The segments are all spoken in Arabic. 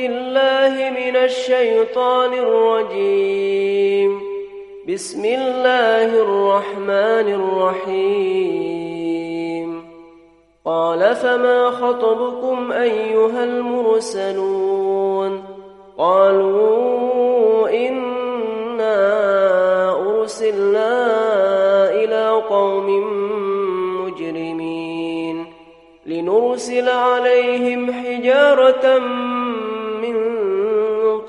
بالله من الشيطان الرجيم. بسم الله الرحمن الرحيم. قال فما خطبكم أيها المرسلون؟ قالوا إنا أرسلنا إلى قوم مجرمين لنرسل عليهم حجارة من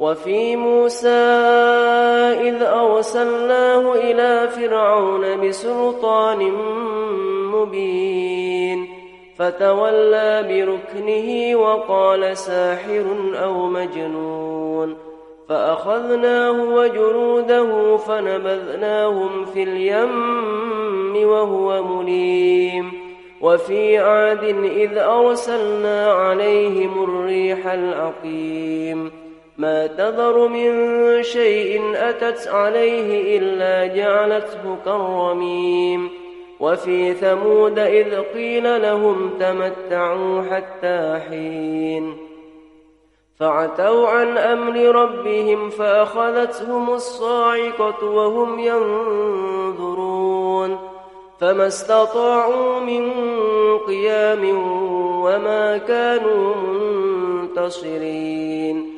وفي موسى إذ أرسلناه إلى فرعون بسلطان مبين فتولى بركنه وقال ساحر أو مجنون فأخذناه وجنوده فنبذناهم في اليم وهو مليم. وفي عاد إذ أرسلنا عليهم الريح العقيم. ما تذر من شيء أتت عليه إلا جعلته كالرميم. وفي ثمود إذ قيل لهم تمتعوا حتى حين. فعتوا عن أمر ربهم فأخذتهم الصاعقة وهم ينظرون. فما استطاعوا من قيام وما كانوا منتصرين.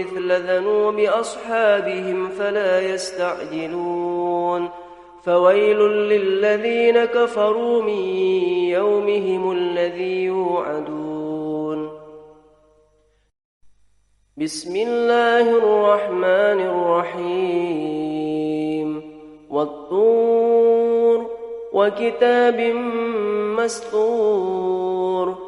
مثل ذنوب أصحابهم فلا يستعجلون. فويل للذين كفروا من يومهم الذي يوعدون. بسم الله الرحمن الرحيم. والطور وكتاب مسطور.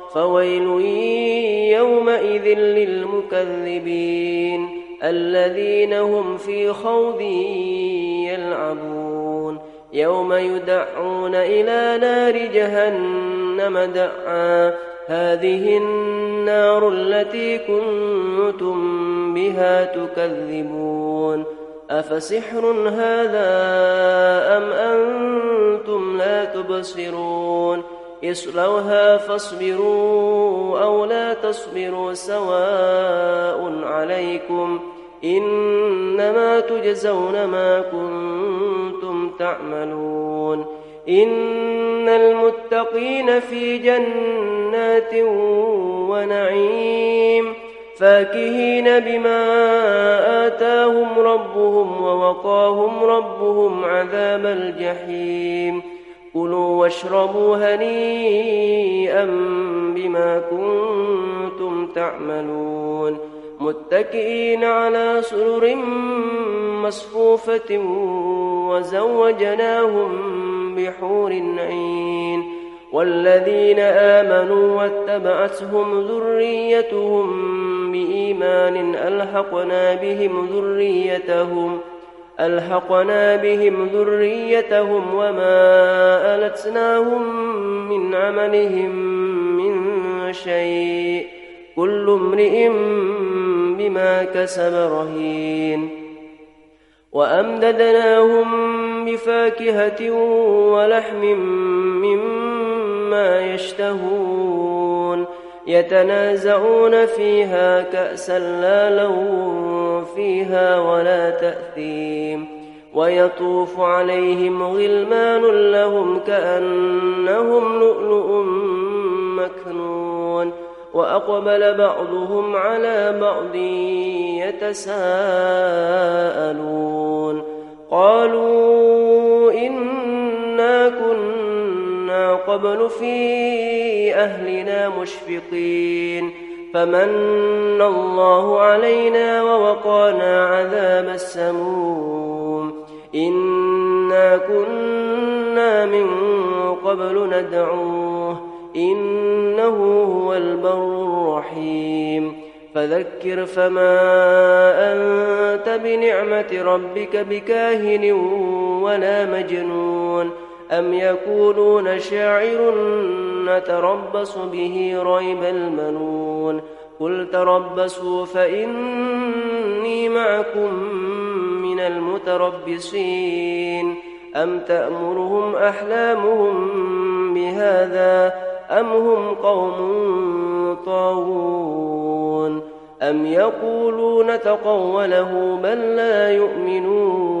فويل يومئذ للمكذبين الذين هم في خوض يلعبون. يوم يدعون إلى نار جهنم دعا. هذه النار التي كنتم بها تكذبون. أفسحر هذا أم أنتم لا تبصرون؟ اصلوها فاصبروا أو لا تصبروا سواء عليكم إنما تجزون ما كنتم تعملون إن المتقين في جنات ونعيم فاكهين بما آتاهم ربهم ووقاهم ربهم عذاب الجحيم كلوا واشربوا هنيئا بما كنتم تعملون. متكئين على سرر مصفوفة وزوجناهم بحور عين. والذين آمنوا واتبعتهم ذريتهم بإيمان ألحقنا بهم ذريتهم. ألحقنا بهم ذريتهم وما ألتناهم من عملهم من شيء. كل امرئ بما كسب رهين. وأمددناهم بفاكهة ولحم مما يشتهون. يتنازعون فيها كأسا لا لون فيها ولا تأثيم ويطوف عليهم غلمان لهم كأنهم لؤلؤ مكنون وأقبل بعضهم على بعض يتساءلون قالوا إنا قبل في أهلنا مشفقين فمن الله علينا ووقانا عذاب السموم إنا كنا من قبل ندعوه إنه هو البر الرحيم فذكر فما أنت بنعمة ربك بكاهن ولا مجنون أم يقولون شاعر نتربص به ريب المنون قل تربصوا فإني معكم من المتربصين أم تأمرهم أحلامهم بهذا أم هم قوم طاغون أم يقولون تقوله بل لا يؤمنون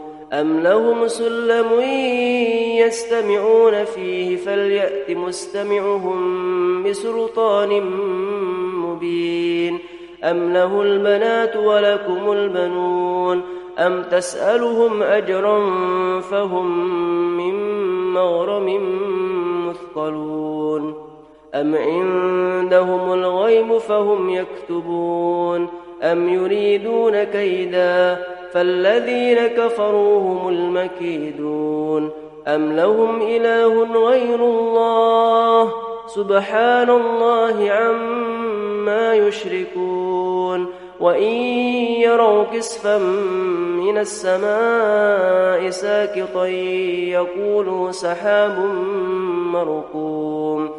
أم لهم سلم يستمعون فيه فليأت مستمعهم بسلطان مبين أم له البنات ولكم البنون أم تسألهم أجرا فهم من مغرم مثقلون أم عندهم الغيب فهم يكتبون أم يريدون كيدا فالذين كفروا هم المكيدون. أم لهم إله غير الله؟ سبحان الله عما يشركون. وإن يروا كسفا من السماء ساكطا يقولوا سحاب مرقوم.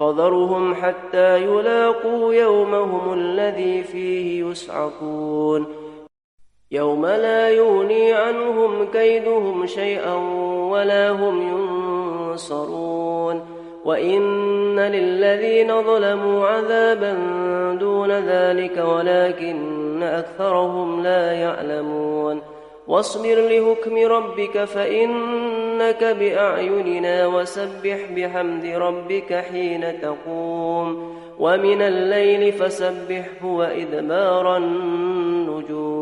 فذرهم حتى يلاقوا يومهم الذي فيه يسعقون. يوم لا يغني عنهم كيدهم شيئا ولا هم ينصرون. وإن للذين ظلموا عذابا دون ذلك ولكن أكثرهم لا يعلمون. واصبر لحكم ربك فإنك بأعيننا وسبح بحمد ربك حين تقوم. ومن الليل فسبحه وإدبار النجوم.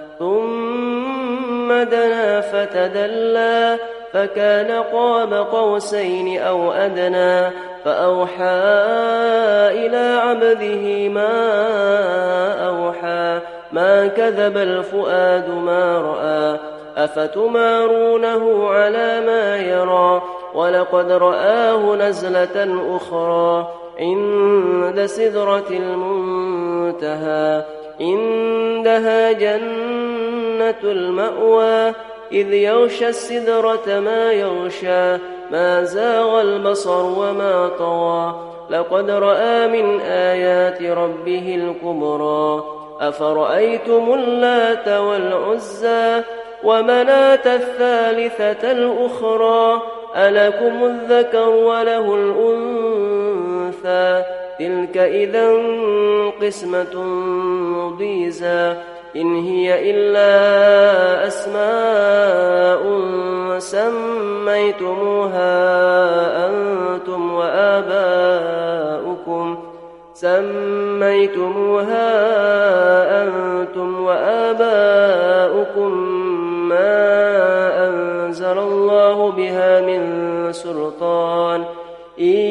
ثم دنا فتدلى فكان قاب قوسين أو أدنى فأوحى إلى عبده ما أوحى ما كذب الفؤاد ما رأى أفتمارونه على ما يرى ولقد رآه نزلة أخرى عند سدرة المنتهى. عندها جنة المأوى إذ يغشى السدرة ما يغشى ما زاغ البصر وما طوى لقد رأى من آيات ربه الكبرى. أفرأيتم اللات والعزى ومناة الثالثة الأخرى؟ ألكم الذكر وله الأنثى. تلك إذا قسمة ضيزى إن هي إلا أسماء سميتموها أنتم وآباؤكم سميتموها أنتم وآباؤكم ما أنزل الله بها من سلطان إن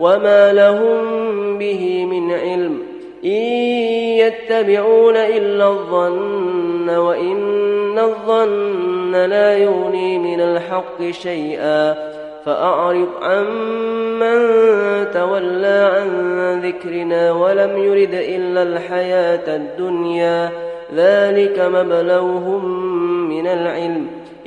وما لهم به من علم إن يتبعون إلا الظن وإن الظن لا يغني من الحق شيئا فأعرض عن من تولى عن ذكرنا ولم يرد إلا الحياة الدنيا ذلك مبلغهم من العلم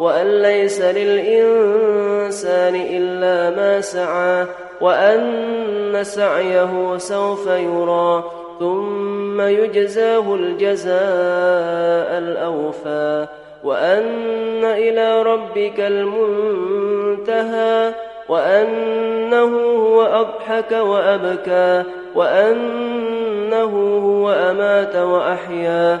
وأن ليس للإنسان إلا ما سعى وأن سعيه سوف يرى ثم يجزاه الجزاء الأوفى وأن إلى ربك المنتهى وأنه هو أضحك وأبكى وأنه هو أمات وأحيا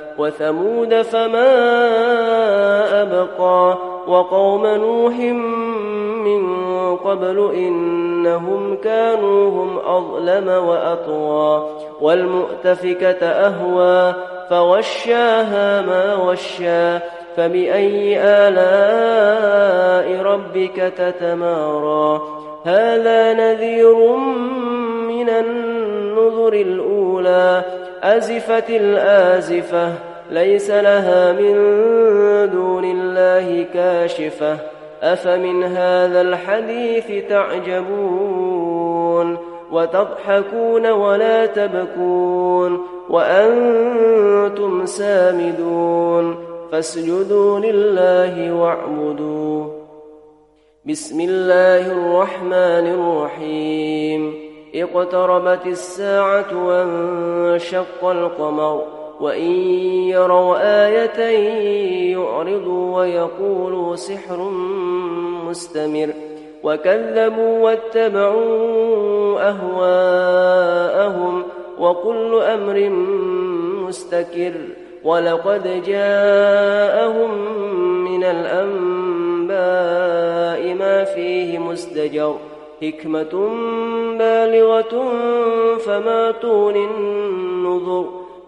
وثمود فما أبقى وقوم نوح من قبل إنهم كانوا هم أظلم وأطغى والمؤتفكة أهوى فغشاها ما غشى فبأي آلاء ربك تتمارى هذا نذير من النذر الأولى أزفت الآزفة ليس لها من دون الله كاشفة. أفمن هذا الحديث تعجبون وتضحكون ولا تبكون وأنتم سامدون. فاسجدوا لله واعبدوا. بسم الله الرحمن الرحيم. اقتربت الساعة وانشق القمر. وإن يروا آية يعرضوا ويقولوا سحر مستمر وكذبوا واتبعوا أهواءهم وكل أمر مستكر ولقد جاءهم من الأنباء ما فيه مزدجر حكمة بالغة فما تون النذر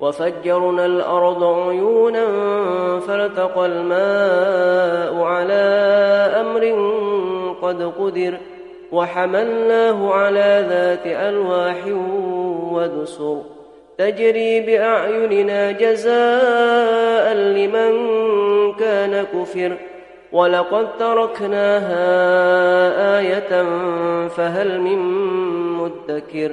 وفجرنا الأرض عيونا فالتقى الماء على أمر قد قدر وحملناه على ذات ألواح ودسر. تجري بأعيننا جزاء لمن كان كفر. ولقد تركناها آية فهل من مدكر.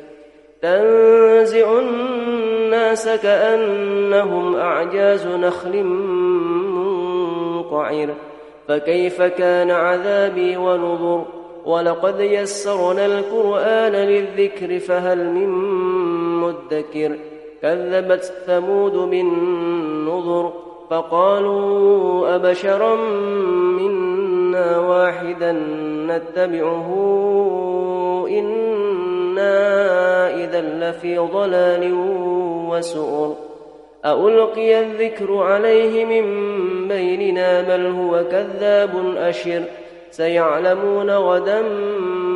تنزع الناس كأنهم أعجاز نخل منقعر. فكيف كان عذابي ونذر؟ ولقد يسرنا القرآن للذكر فهل من مدكر؟ كذبت ثمود بالنذر فقالوا أبشرا منا واحدا نتبعه إنا إذا لفي ضلال وسؤر ألقي الذكر عليه من بيننا بل هو كذاب أشر سيعلمون غدا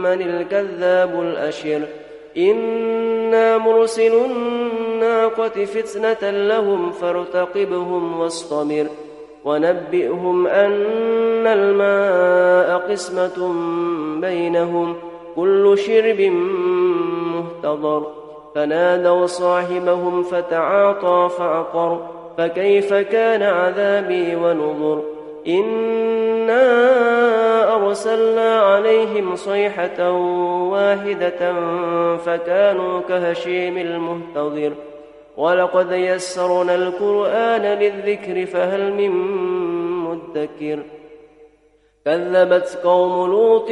من الكذاب الأشر إنا مرسل الناقة فتنة لهم فارتقبهم واصطبر ونبئهم أن الماء قسمة بينهم كل شرب مهتضر. فنادوا صاحبهم فتعاطى فعقر فكيف كان عذابي ونذر؟ إنا أرسلنا عليهم صيحة واحدة فكانوا كهشيم المهتضر. ولقد يسرنا القرآن للذكر فهل من مدكر؟ كذبت قوم لوط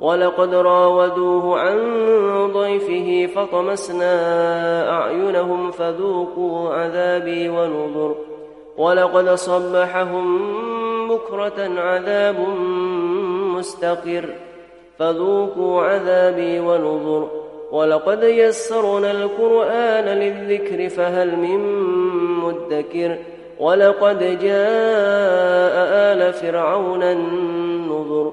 ولقد راودوه عن ضيفه فطمسنا أعينهم فذوقوا عذابي ونذر. ولقد صبحهم بكرة عذاب مستقر. فذوقوا عذابي ونذر. ولقد يسرنا القرآن للذكر فهل من مدكر. ولقد جاء آل فرعون النذر.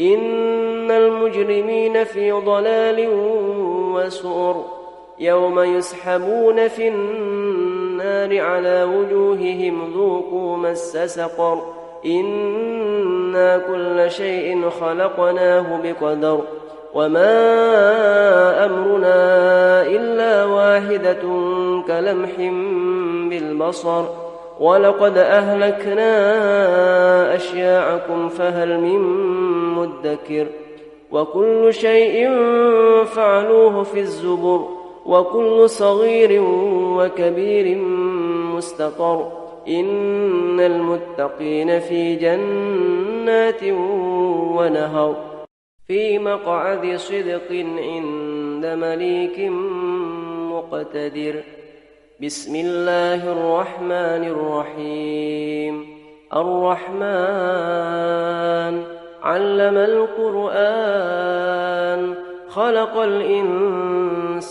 إن المجرمين في ضلال وسؤر يوم يسحبون في النار على وجوههم ذوقوا مس سقر إنا كل شيء خلقناه بقدر وما أمرنا إلا واحدة كلمح بالبصر ولقد أهلكنا أشياعكم فهل من مدكر وكل شيء فعلوه في الزبر وكل صغير وكبير مستقر إن المتقين في جنات ونهر في مقعد صدق عند مليك مقتدر بسم الله الرحمن الرحيم الرحمن علم القرآن خلق الإنسان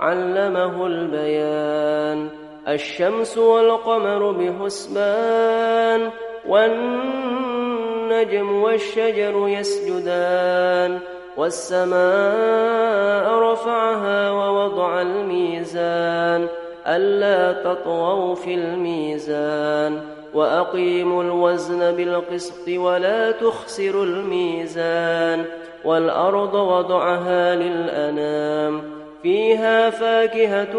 علمه البيان. الشمس والقمر بحسبان والنجم والشجر يسجدان. والسماء رفعها ووضع الميزان ألا تطغوا في الميزان. وأقيموا الوزن بالقسط ولا تخسروا الميزان والأرض وضعها للأنام فيها فاكهة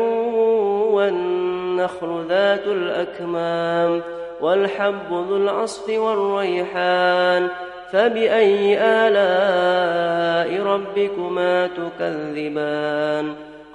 والنخل ذات الأكمام والحب ذو العصف والريحان فبأي آلاء ربكما تكذبان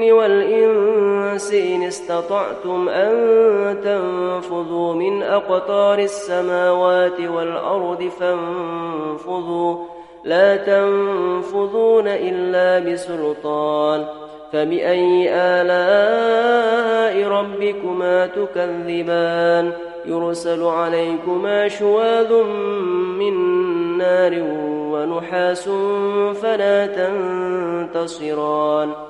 الجن والإنس إن استطعتم أن تنفذوا من أقطار السماوات والأرض فانفذوا. لا تنفذون إلا بسلطان. فبأي آلاء ربكما تكذبان؟ يرسل عليكما شواذ من نار ونحاس فلا تنتصران.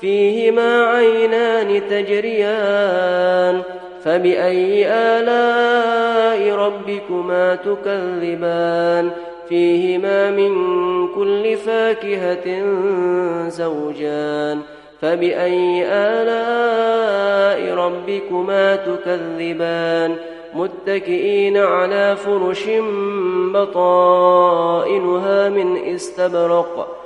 فيهما عينان تجريان فبأي آلاء ربكما تكذبان؟ فيهما من كل فاكهة زوجان فبأي آلاء ربكما تكذبان؟ متكئين على فرش بطائنها من استبرق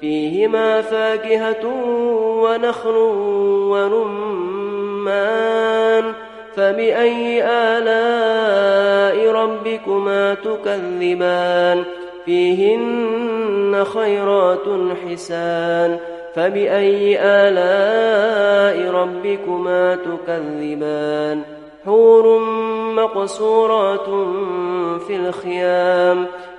فيهما فاكهة ونخل ورمان فبأي آلاء ربكما تكذبان؟ فيهن خيرات حسان فبأي آلاء ربكما تكذبان؟ حور مقصورات في الخيام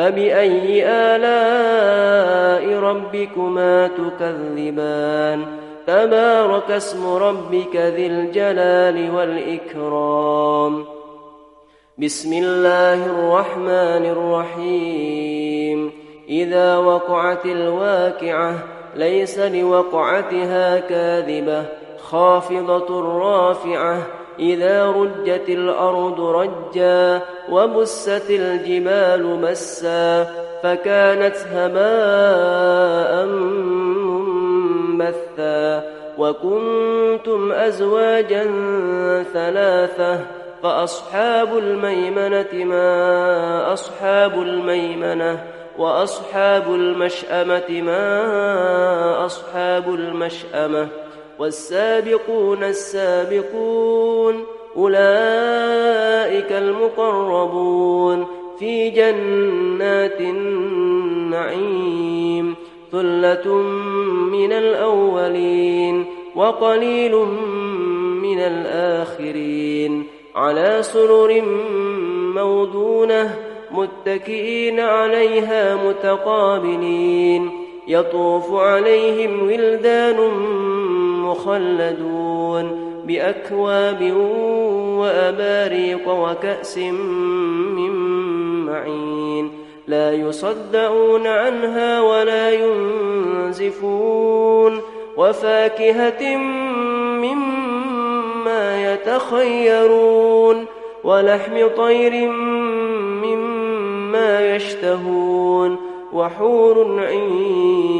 فبأي آلاء ربكما تكذبان؟ تبارك اسم ربك ذي الجلال والإكرام. بسم الله الرحمن الرحيم. إذا وقعت الواقعة ليس لوقعتها كاذبة خافضة رافعة إذا رجت الأرض رجا وبست الجبال مسا فكانت هباء منبثا وكنتم أزواجا ثلاثة فأصحاب الميمنة ما أصحاب الميمنة وأصحاب المشأمة ما أصحاب المشأمة والسابقون السابقون أولئك المقربون في جنات النعيم ثلة من الأولين وقليل من الآخرين على سرر موضونة متكئين عليها متقابلين يطوف عليهم ولدان مخلدون بأكواب وأباريق وكأس من معين لا يصدعون عنها ولا ينزفون وفاكهة مما يتخيرون ولحم طير مما يشتهون وحور عين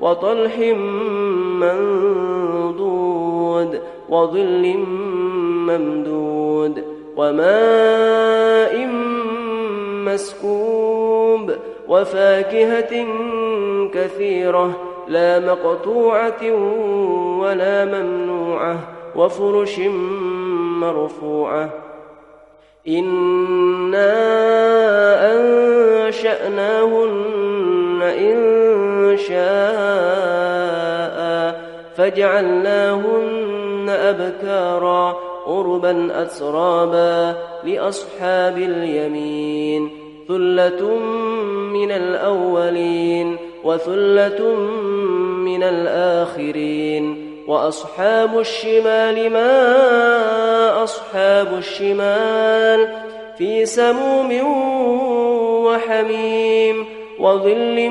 وطلح منضود وظل ممدود وماء مسكوب وفاكهة كثيرة لا مقطوعة ولا ممنوعة وفرش مرفوعة. إنا أنشأناهن فجعلناهن أبكارا عربا أترابا لأصحاب اليمين ثلة من الأولين وثلة من الآخرين وأصحاب الشمال ما أصحاب الشمال في سموم وحميم وظل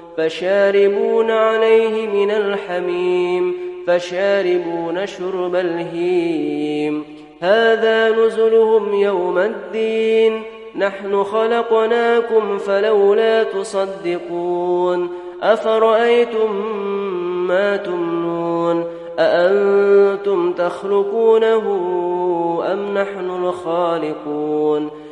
فشاربون عليه من الحميم فشاربون شرب الهيم. هذا نزلهم يوم الدين. نحن خلقناكم فلولا تصدقون. أفرأيتم ما تمنون؟ أأنتم تخلقونه أم نحن الخالقون؟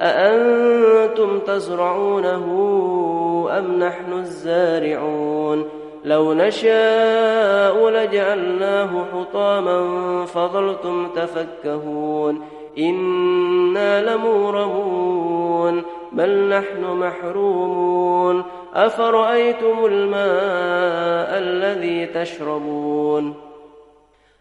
أأنتم تزرعونه أم نحن الزارعون؟ لو نشاء لجعلناه حطاما فظلتم تفكهون. إنا لمورمون بل نحن محرومون. أفرأيتم الماء الذي تشربون؟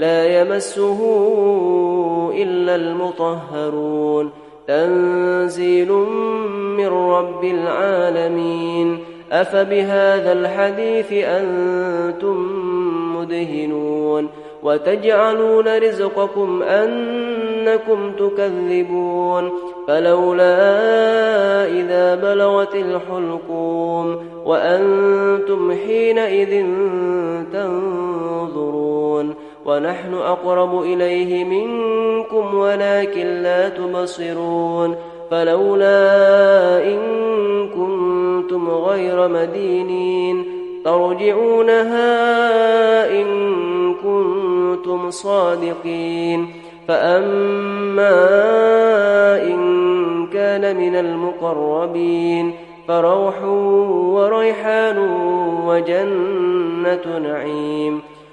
لا يمسه إلا المطهرون. تنزيل من رب العالمين. أفبهذا الحديث أنتم مدهنون. وتجعلون رزقكم أنكم تكذبون. فلولا إذا بلغت الحلقوم. وأنتم حينئذ تنظرون. ونحن أقرب إليه منكم ولكن لا تبصرون فلولا إن كنتم غير مدينين ترجعونها إن كنتم صادقين فأما إن كان من المقربين فروح وريحان وجنة نعيم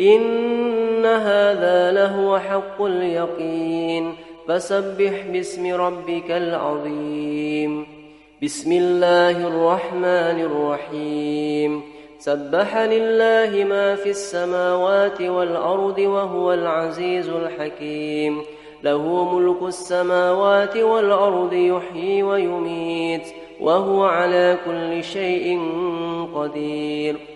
إن هذا لهو حق اليقين. فسبح باسم ربك العظيم. بسم الله الرحمن الرحيم. سبح لله ما في السماوات والأرض وهو العزيز الحكيم. له ملك السماوات والأرض يحيي ويميت وهو على كل شيء قدير.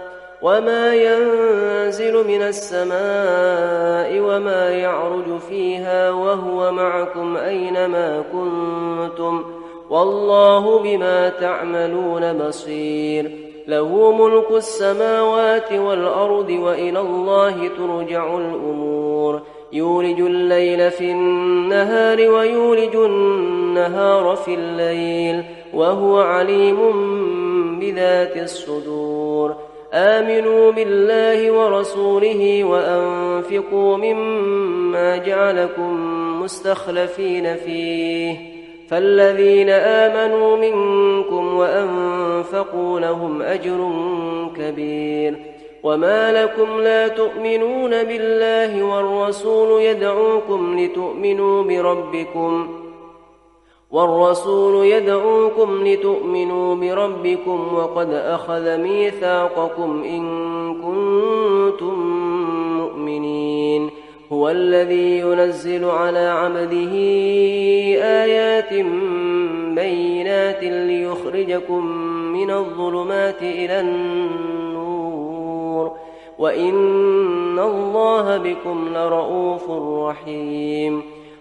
وما ينزل من السماء وما يعرج فيها وهو معكم أينما كنتم والله بما تعملون بصير له ملك السماوات والأرض وإلى الله ترجع الأمور يولج الليل في النهار ويولج النهار في الليل وهو عليم بذات الصدور آمنوا بالله ورسوله وأنفقوا مما جعلكم مستخلفين فيه. فالذين آمنوا منكم وأنفقوا لهم أجر كبير. وما لكم لا تؤمنون بالله والرسول يدعوكم لتؤمنوا بربكم. والرسول يدعوكم لتؤمنوا بربكم وقد أخذ ميثاقكم إن كنتم مؤمنين. هو الذي ينزل على عبده آيات بينات ليخرجكم من الظلمات إلى النور. وإن الله بكم لرؤوف رحيم.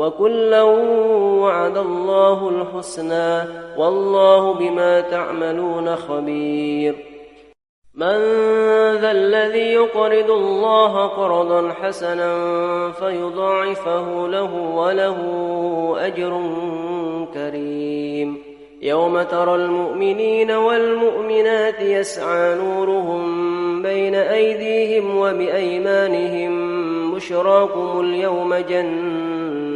وكلا وعد الله الحسنى والله بما تعملون خبير. من ذا الذي يقرض الله قرضا حسنا فيضاعفه له وله أجر كريم. يوم ترى المؤمنين والمؤمنات يسعى نورهم بين أيديهم وبأيمانهم بشراكم اليوم جنات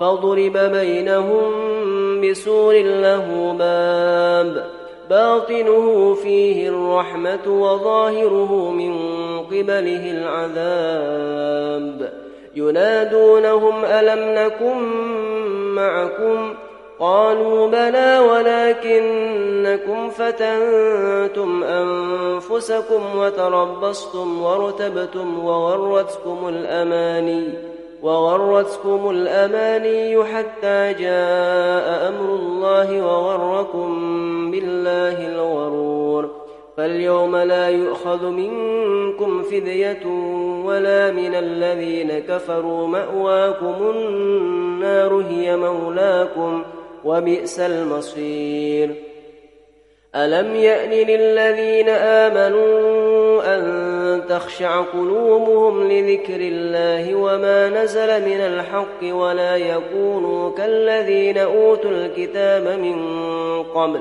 فضرب بينهم بسور له باب باطنه فيه الرحمة وظاهره من قبله العذاب. ينادونهم ألم نكن معكم؟ قالوا بلى ولكنكم فتنتم أنفسكم وتربصتم وارتبتم وغرتكم الأماني. وغرتكم الأماني حتى جاء أمر الله وغركم بالله الغرور. فاليوم لا يؤخذ منكم فدية ولا من الذين كفروا. مأواكم النار هي مولاكم وبئس المصير. ألم يأن للذين آمنوا أن تخشع قلوبهم لذكر الله وما نزل من الحق ولا يكونوا كالذين أوتوا الكتاب من قبل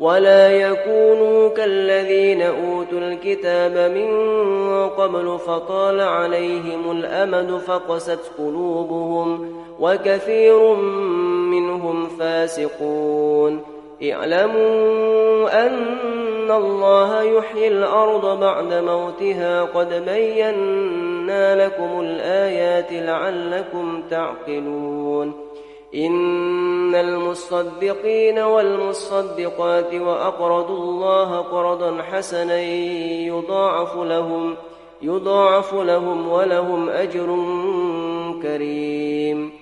ولا يكونوا كالذين أوتوا الكتاب من قبل فطال عليهم الأمد فقست قلوبهم وكثير منهم فاسقون اعلموا أن الله يحيي الأرض بعد موتها قد بينا لكم الآيات لعلكم تعقلون إن المصدقين والمصدقات وأقرضوا الله قرضا حسنا يضاعف لهم يضاعف لهم ولهم أجر كريم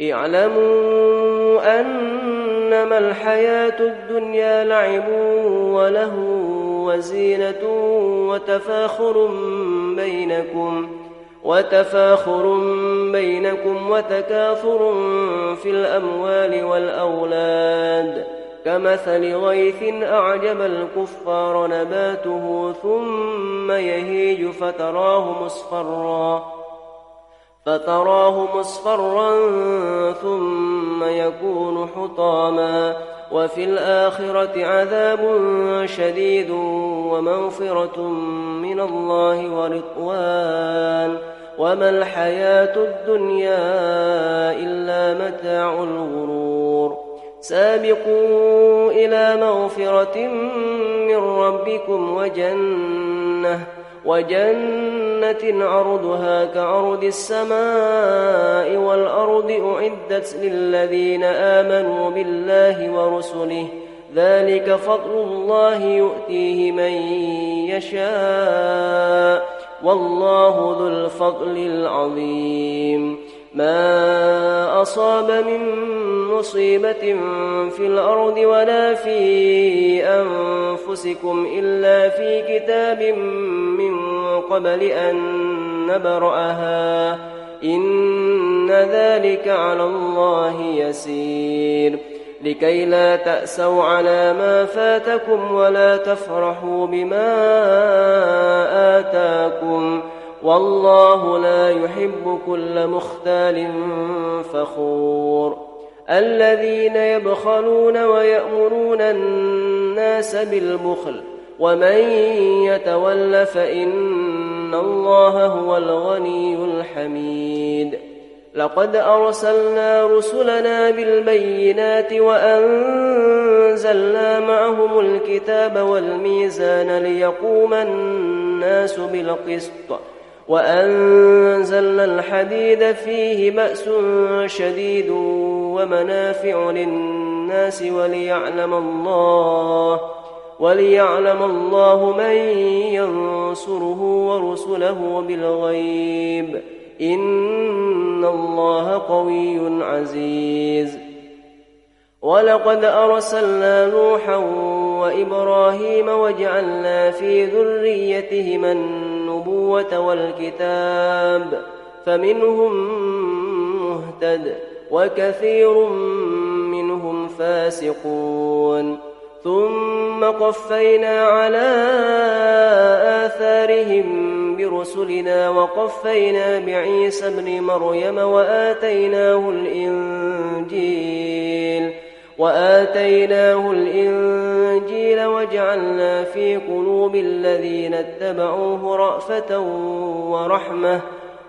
اعلموا أنما الحياة الدنيا لعب وله وزينة وتفاخر بينكم وتفاخر بينكم وتكاثر في الأموال والأولاد كمثل غيث أعجب الكفار نباته ثم يهيج فتراه مصفرا فتراه مصفرا ثم يكون حطاما وفي الآخرة عذاب شديد ومغفرة من الله ورضوان وما الحياة الدنيا إلا متاع الغرور سابقوا إلى مغفرة من ربكم وجنة وجنة عرضها كعرض السماء والأرض أعدت للذين آمنوا بالله ورسله. ذلك فضل الله يؤتيه من يشاء. والله ذو الفضل العظيم. ما أصاب من مصيبة في الأرض ولا في أنفسكم إلا في كتاب من قبل أن نبرأها. إن ذلك على الله يسير. لكي لا تأسوا على ما فاتكم ولا تفرحوا بما آتاكم. والله لا يحب كل مختال فخور. الذين يبخلون ويأمرون الناس بالبخل ومن يتول فإن الله هو الغني الحميد. لقد أرسلنا رسلنا بالبينات وأنزلنا معهم الكتاب والميزان ليقوم الناس بالقسط. وأنزلنا الحديد فيه بأس شديد ومنافع للناس وليعلم الله وليعلم الله من ينصره ورسله بالغيب. إن الله قوي عزيز. ولقد أرسلنا نوحا وإبراهيم وجعلنا في ذريتهما النبوة والكتاب فمنهم مهتد وكثير منهم فاسقون. ثم قفينا على آثارهم برسلنا وقفينا بعيسى ابن مريم وآتيناه الإنجيل وآتيناه الإنجيل وجعلنا في قلوب الذين اتبعوه رأفة ورحمة